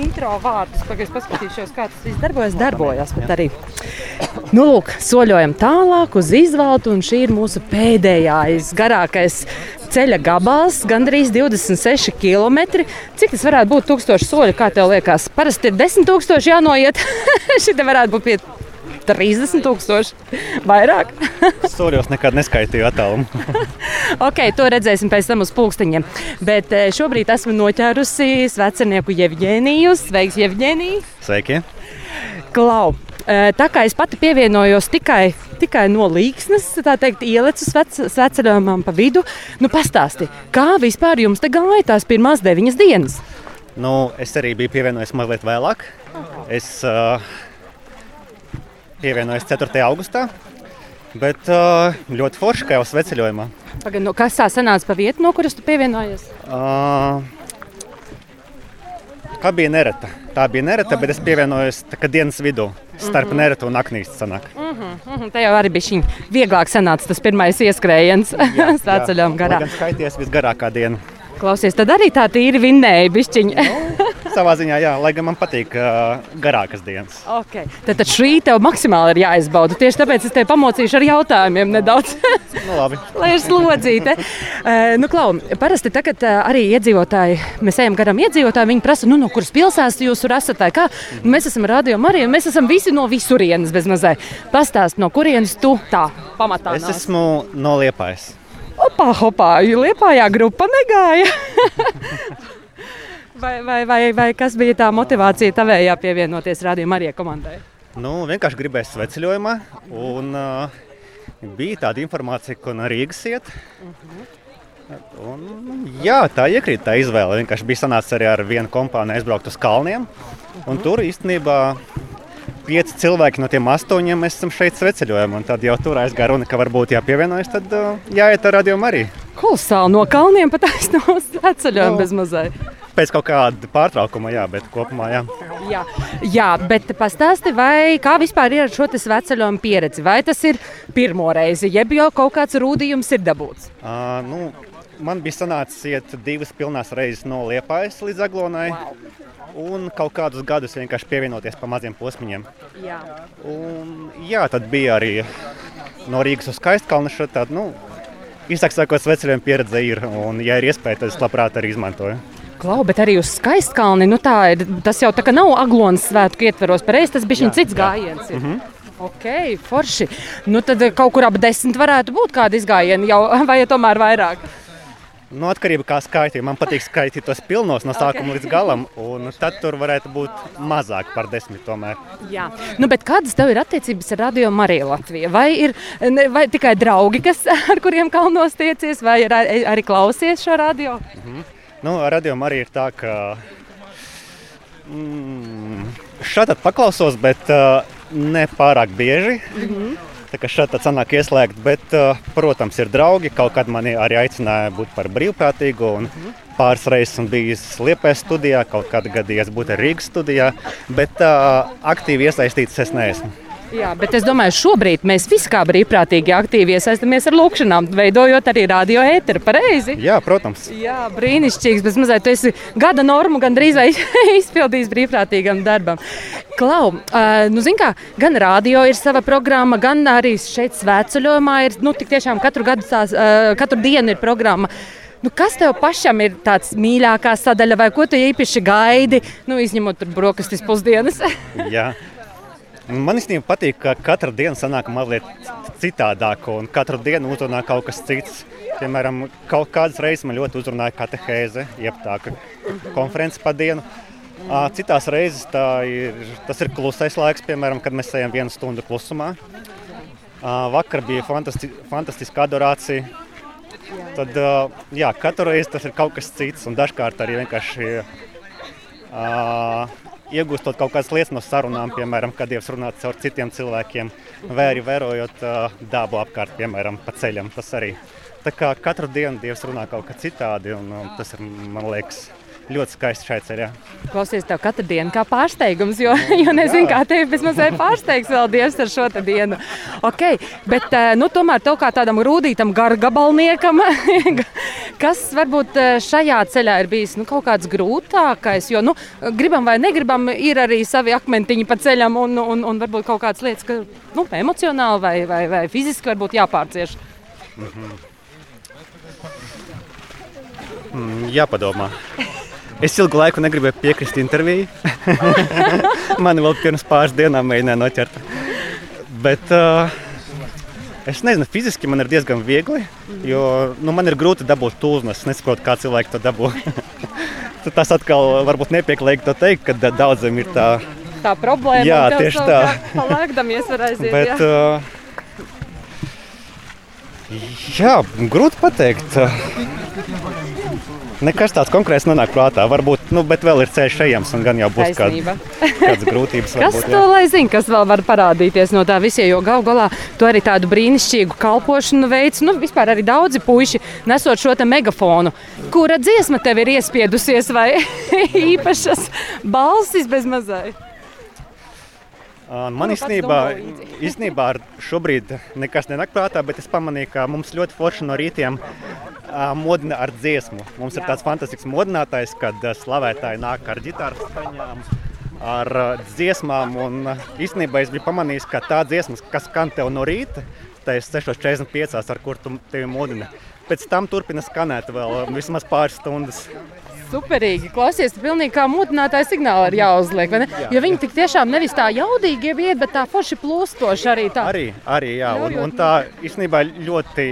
intro vārdus. Pagaidzi, paskatīšos, kā tas viss darbojas. Darbojas pat arī. Nu, lūk, soļojam tālāk uz izvaltu, un šī ir mūsu pēdējais, garākais ceļa gabals, gandrīz 26 km. Cik tas varētu būt? 1000 soļu, kā tev liekas? Parasti ir 10 000 jānoiet. Šī te varētu būt pie 30 tūkstoši vairāk. Soļos nekad neskaitīju attālumu. ok, to redzēsim pēc tam uz pulksteņiem. Bet eh, šobrīd esmu noķērusi svecenieku Jevģēniju. Sveiks, Jevģēnija! Sveiki! Klau! Eh, tā kā es pati pievienojos tikai, tikai no līksnes, tā teikt, ielecu sveceļojumam pa vidu, nu pastāsti, kā vispār jums te gāja tās pirmās deviņas dienas? Nu, es arī biju pievienojies mazliet vēlāk. Es uh, pievienojos 4. augustā. Bet uh, ļoti forši, ka jau sveceļojumā. Pagaid, no kas tā sanāca pa vietu, no kuras tu pievienojies? Uh, kā bija nereta. Tā bija nereta, bet es pievienojos dienas vidū. Starp mm -hmm. neretu un sanāk. Mm -hmm, mm -hmm. Tā jau arī bija šī vieglāk sanāca tas pirmais ieskrējiens sveceļojuma garā. Gan skaities visgarākā diena. Klausies, tad arī tā tīri vinnēja bišķiņa. no, savā ziņā, jā, lai gan man patīk uh, garākas dienas. Okay. Tad, tad šī tev maksimāli ir jāizbauda. Tieši tāpēc es te pamocīšu ar jautājumiem nedaudz. nu, labi. lai ir slodzīte. uh, nu, Klau, parasti tagad uh, arī iedzīvotāji, mēs ejam garām iedzīvotāji, viņi prasa, nu, no kuras pilsētas jūs esat. Kā? Mm. Mēs esam radio Marija, mēs esam visi no visurienes bez mazai. Pastāst, no kurienes tu tā pamatā? Es esmu no Liepājas. Opā, opā, Liepājā grupa negāja. vai, vai, vai, vai kas bija tā motivācija tavējā pievienoties Radio Marijai komandai? Nu, vienkārši gribēju sveceļojumā, un uh, bija tāda informācija, ko no Rīgas iet. Uh -huh. Un, jā, tā iekrīt tā izvēle. Vienkārši bija sanācis arī ar vienu kompāniju aizbraukt uz kalniem. Un tur īstenībā pieci cilvēki no tiem astoņiem mēs esam šeit sveceļojam. Tad jau tur aizgāja runa, ka varbūt jāpievienojas, tad uh, jāiet ar radio arī. Kolosāli no kalniem pat aizsno sveceļojumu no. bez mazai. Pēc kaut kāda pārtraukuma, jā, bet kopumā jā. Jā, jā bet pastāsti, vai kā vispār ir ar šo sveceļojumu pieredzi? Vai tas ir pirmo reizi, jeb jau kaut kāds rūdījums ir dabūts? Uh, nu, man bija sanācis iet divas pilnās reizes no Liepājas līdz Aglonai. Wow un kaut kādus gadus vienkārši pievienoties pa maziem posmiņiem. Jā. Un, jā, tad bija arī no Rīgas uz Skaistkalnu tādu, nu, īsāk sakot, sveceļiem pieredze ir, un, ja ir iespēja, tad es labprāt arī izmantoju. Klau, bet arī uz skaistkalni, nu tā ir, tas jau tā kā nav aglonas svētku ietveros, pareizi, tas bija cits gājiens. Ir. Mm -hmm. Ok, forši. Nu tad kaut kur ap desmit varētu būt kāda izgājiena, jau, vai tomēr vairāk? Nu, atkarība no kā skaitīt. Man patīk skaitīt tos pilnos no sākuma okay. līdz galam, un tad tur varētu būt mazāk par desmit. Tomēr. Jā, nu, bet kādas tev ir attiecības ar Radio Mariju Latviju? Vai ir ne, vai tikai draugi, kas, ar kuriem kalnos tiecies, vai ir, arī klausies šo radio? Mm -hmm. Nu, radio Marija ir tā, ka mm, šādi paklausos, bet uh, ne pārāk bieži. Mm -hmm. Tā kā šeit sanāk ieslēgt, bet, uh, protams, ir draugi. Kaut kad mani arī aicināja būt par brīvprātīgu. Un pāris reizes bijis Liepājas studijā, kaut kādā gadījumā būt Rīgas studijā, bet uh, aktīvi iesaistīts es neesmu. Jā, bet es domāju, šobrīd mēs visi kā brīvprātīgi aktīvi iesaistamies ar lūkšanām, veidojot arī radio ēteru. Pareizi? Jā, protams. Jā, brīnišķīgs. Bet mazliet tu esi gada normu gandrīz izpildījis brīvprātīgam darbam. Klau, uh, nu, kā, gan radio ir sava programma, gan arī šeit svētceļojumā ir nu, tiešām katru, gadu, tās, uh, katru dienu ir programma. Nu, kas tev pašam ir tāds mīļākā sadaļa, vai ko tu īpaši gaidi, nu, izņemot brokastis pusdienas? Jā, Man īstenībā patīk, ka katra diena sanāk mazliet citādāk, un katru dienu uzrunā kaut kas cits. Piemēram, kaut kādas reizes man ļoti uzrunāja katehēze, jeb tā konferences pa dienu. Citās reizes ir, tas ir klusais laiks, piemēram, kad mēs ejam vienu stundu klusumā. Vakar bija fantasti, fantastiska adorācija. Tad, jā, katru reizi tas ir kaut kas cits, un dažkārt arī vienkārši uh, iegūstot kaut kādas lietas no sarunām, piemēram, kad Dievs runā caur citiem cilvēkiem, vai arī vērojot uh, dabu apkārt, piemēram, pa ceļam. Tas arī. Tā kā katru dienu Dievs runā kaut kā citādi, un, un tas ir, man liekas, ļoti skaisti šai ceļā. Klausies, tev katru dienu kā pārsteigums, jo, jo nezinu, kā tevi bezmaz vai pārsteigs vēl Dievs ar šo dienu. Okay, bet, eh, nu, tomēr tev kā tādam rūtītam gargabalniekam, kas varbūt eh, šajā ceļā ir bijis nu, kaut kāds grūtākais, jo, nu, gribam vai negribam, ir arī savi akmentiņi pa ceļam un, un, un varbūt kaut kādas lietas, ka, nu, emocionāli vai, vai, vai fiziski varbūt jāpārcieš. Mm -hmm. mm, jāpadomā. Es ilgu laiku negribēju piekrist intervijai. Man vēl pirms pāris dienām mēģināja noķert. Bet uh, es nezinu, fiziski man ir diezgan viegli, jo nu, man ir grūti dabūt tūznes. Es nesaprotu, kā cilvēki to dabū. Tas atkal varbūt nepieklājīgi to teikt, ka daudziem ir tā. Tā problēma jā, tieši tā. Palēkdamies var aiziet. Bet, jā. Uh, jā, grūti pateikt. Nekas tāds konkrēts nenāk prātā. Varbūt, nu, bet vēl ir ceļš ejams, un gan jau būs kād, kādas grūtības. kas varbūt, to lai zina, kas vēl var parādīties no tā visiem? Jo gal galā tu arī tādu brīnišķīgu kalpošanu veids. Nu, vispār arī daudzi puiši nesot šo megafonu. Kura dziesma tev ir iespiedusies vai īpašas balsis bez mazai? Man nu, īstenībā, īstenībā šobrīd nekas nenāk prātā, bet es pamanīju, ka mums ļoti forši no rītiem modina ar dziesmu. Mums ir tāds fantastisks modinātājs, kad slavētāji nāk ar ģitāras skaņām, ar dziesmām. Un īstenībā es biju pamanījis, ka tā dziesma, kas skan tev no rīta, tā ir 6.45, ar kur tu tevi modini. Pēc tam turpina skanēt vēl vismaz pāris stundas. Superīgi. Klausies, pilnīgi kā mudinātāja signāli ir jāuzliek. Jā, jo viņi tik tiešām nevis tā jaudīgi iet, bet tā forši plūstoši arī tā. Arī, arī jā. Un, un tā īstenībā ļoti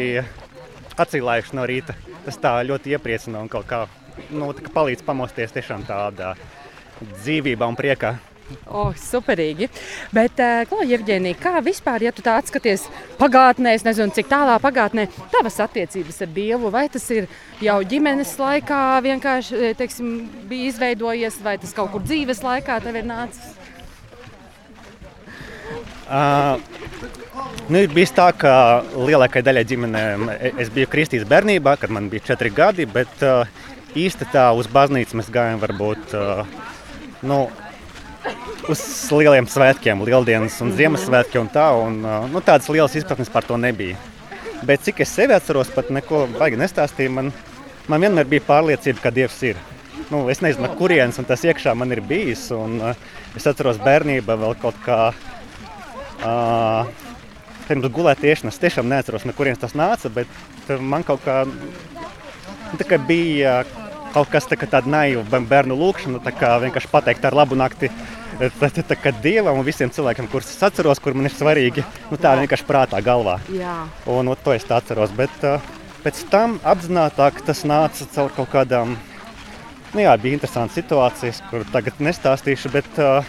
atcīlājuši no rīta. Tas tā ļoti iepriecina un kaut kā nu, palīdz pamosties tiešām tādā dzīvībā un priekā. Oh, superīgi. Bet, uh, ko, Jevģīnija, kā vispār, ja tu tā atskaties pagātnē, es nezinu, cik tālā pagātnē, tavas attiecības ar Dievu, vai tas ir jau ģimenes laikā vienkārši eh, teiksim, bija izveidojies, vai tas kaut kur dzīves laikā tev ir nācis? Uh, Nu, ir bijis tā, ka lielākajai daļai ģimenēm es biju kristīts bērnībā, kad man bija četri gadi, bet uh, īsti tā uz baznīcu mēs gājām varbūt uh, nu, uz lieliem svētkiem, Lieldienas un Ziemassvētki un tā. Un, uh, nu, tādas lielas izpratnes par to nebija. Bet cik es sevi atceros, pat neko baigi nestāstīju, man, man vienmēr bija pārliecība, ka Dievs ir. Nu, es nezinu, kurienes tas iekšā man ir bijis. Un, uh, es atceros bērnībā vēl kaut kā. Uh, pirms gulēt iešanas. Tiešām neatceros, no kurienes tas nāca, bet man kaut kā, nu, kā bija kaut kas tā, tāds naiva bērnu lūkšana, tā kā vienkārši pateikt ar labu nakti. Tā, tā, tā kā dievam un visiem cilvēkiem, kurus es atceros, kur man ir svarīgi, nu, tā vienkārši prātā, galvā. Jā. Un, un to es atceros. Bet uh, pēc tam apzināti tas nāca caur kaut kādām Nu, jā, bija interesantas situācijas, kur tagad nestāstīšu, bet uh,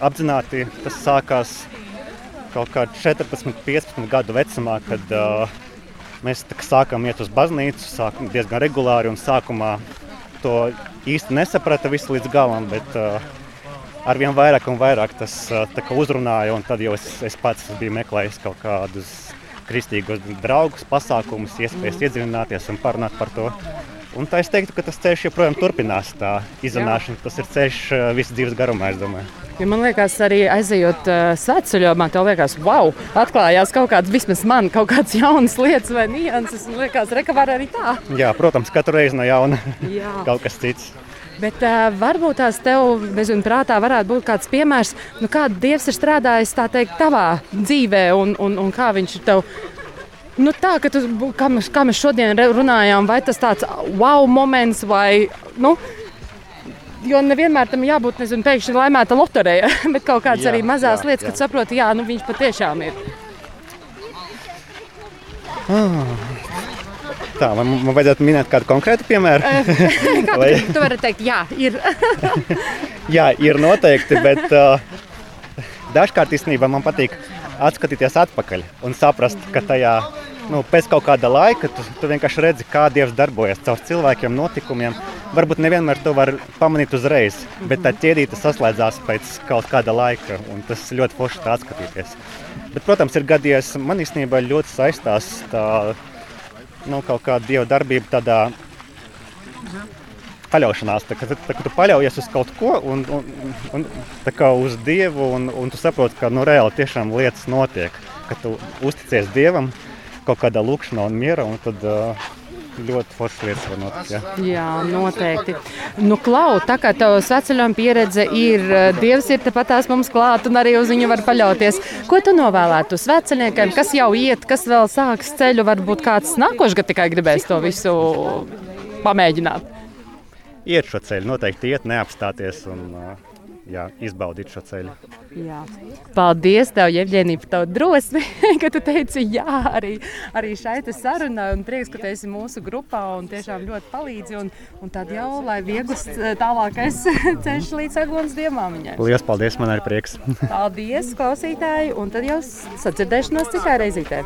apzināti tas sākās kaut kādā 14, 15 gadu vecumā, kad uh, mēs sākām iet uz baznīcu, sākām diezgan regulāri un sākumā to īsti nesaprata visu līdz galam, bet uh, arvien vairāk un vairāk tas uzrunāja, un tad jau es, es pats biju meklējis kaut kādus kristīgos draugus, pasākumus, iespējas iedziļināties un parunāt par to. Un tā es teiktu, ka tas ceļš joprojām turpinās, tā izzināšana. Tas ir ceļš visas dzīves garumā, es domāju. Ja man liekas, arī aizejot uh, svētceļojumā, tev liekas, wow, atklājās kaut kādas, vismaz man, kaut kādas jaunas lietas vai nianses. Man liekas, reka var arī tā. Jā, protams, katru reizi no jauna kaut kas cits. Bet uh, varbūt tās tev bezumā prātā varētu būt kāds piemērs, nu, kā Dievs ir strādājis teikt, tavā dzīvē un, un, un kā viņš ir tev Nu, tā, ka tu, kā, mēs, kā mēs šodien runājām, vai tas tāds wow moments, vai. Nu, Jo nevienmēr tam jābūt nezinu, pēkšņi laimēta loterijā, bet kaut kādas jā, arī mazas lietas, jā. kad saproti, jā, nu, viņš patiešām ir. Ah. Tā, man, man vajadzētu minēt kādu konkrētu piemēru. Kādu Vai... tu vari teikt, jā, ir. jā, ir noteikti, bet uh, dažkārt īstenībā man patīk atskatīties atpakaļ un saprast, ka tajā nu, pēc kaut kāda laika tu, tu vienkārši redzi, kā Dievs darbojas caur cilvēkiem, notikumiem. Varbūt nevienmēr to var pamanīt uzreiz, bet tā ķēdīte saslēdzās pēc kaut kāda laika, un tas ļoti forši tā atskatīties. Bet, protams, ir gadījies, man īstenībā ļoti saistās tā nu, kaut kāda Dieva darbība tādā paļaušanās. Tā, tā, kad tu paļaujies uz kaut ko, un, un, un tā kā uz Dievu, un, un tu saproti, ka nu, reāli tiešām lietas notiek. Kad tu uzticies Dievam kaut kādā lūkšanā un miera, un tad uh, ļoti foršas lietas var notikt. Ja. Jā, noteikti. Nu, Klau, tā kā tavs veceļojuma pieredze ir, Dievs ir tepat tās mums klāt un arī uz viņu var paļauties. Ko tu novēlētu uz veceļniekiem, kas jau iet, kas vēl sāks ceļu, varbūt kāds nākošais gads tikai gribēs to visu pamēģināt? Iet šo ceļu, noteikti iet, neapstāties un jā, izbaudīt šo ceļu. Jā. Paldies, tev, Jevģēnija, par tavu drosmi, ka tu teici jā arī, arī šai sarunai. Un prieks, ka tu esi mūsu grupā un tiešām ļoti palīdzi. Un, un tad jau, lai viegls tālākais ceļš līdz Agonas diemāmiņai. Lielas paldies, man arī prieks. paldies, klausītāji, un tad jau sadzirdēšanos citai reizītē.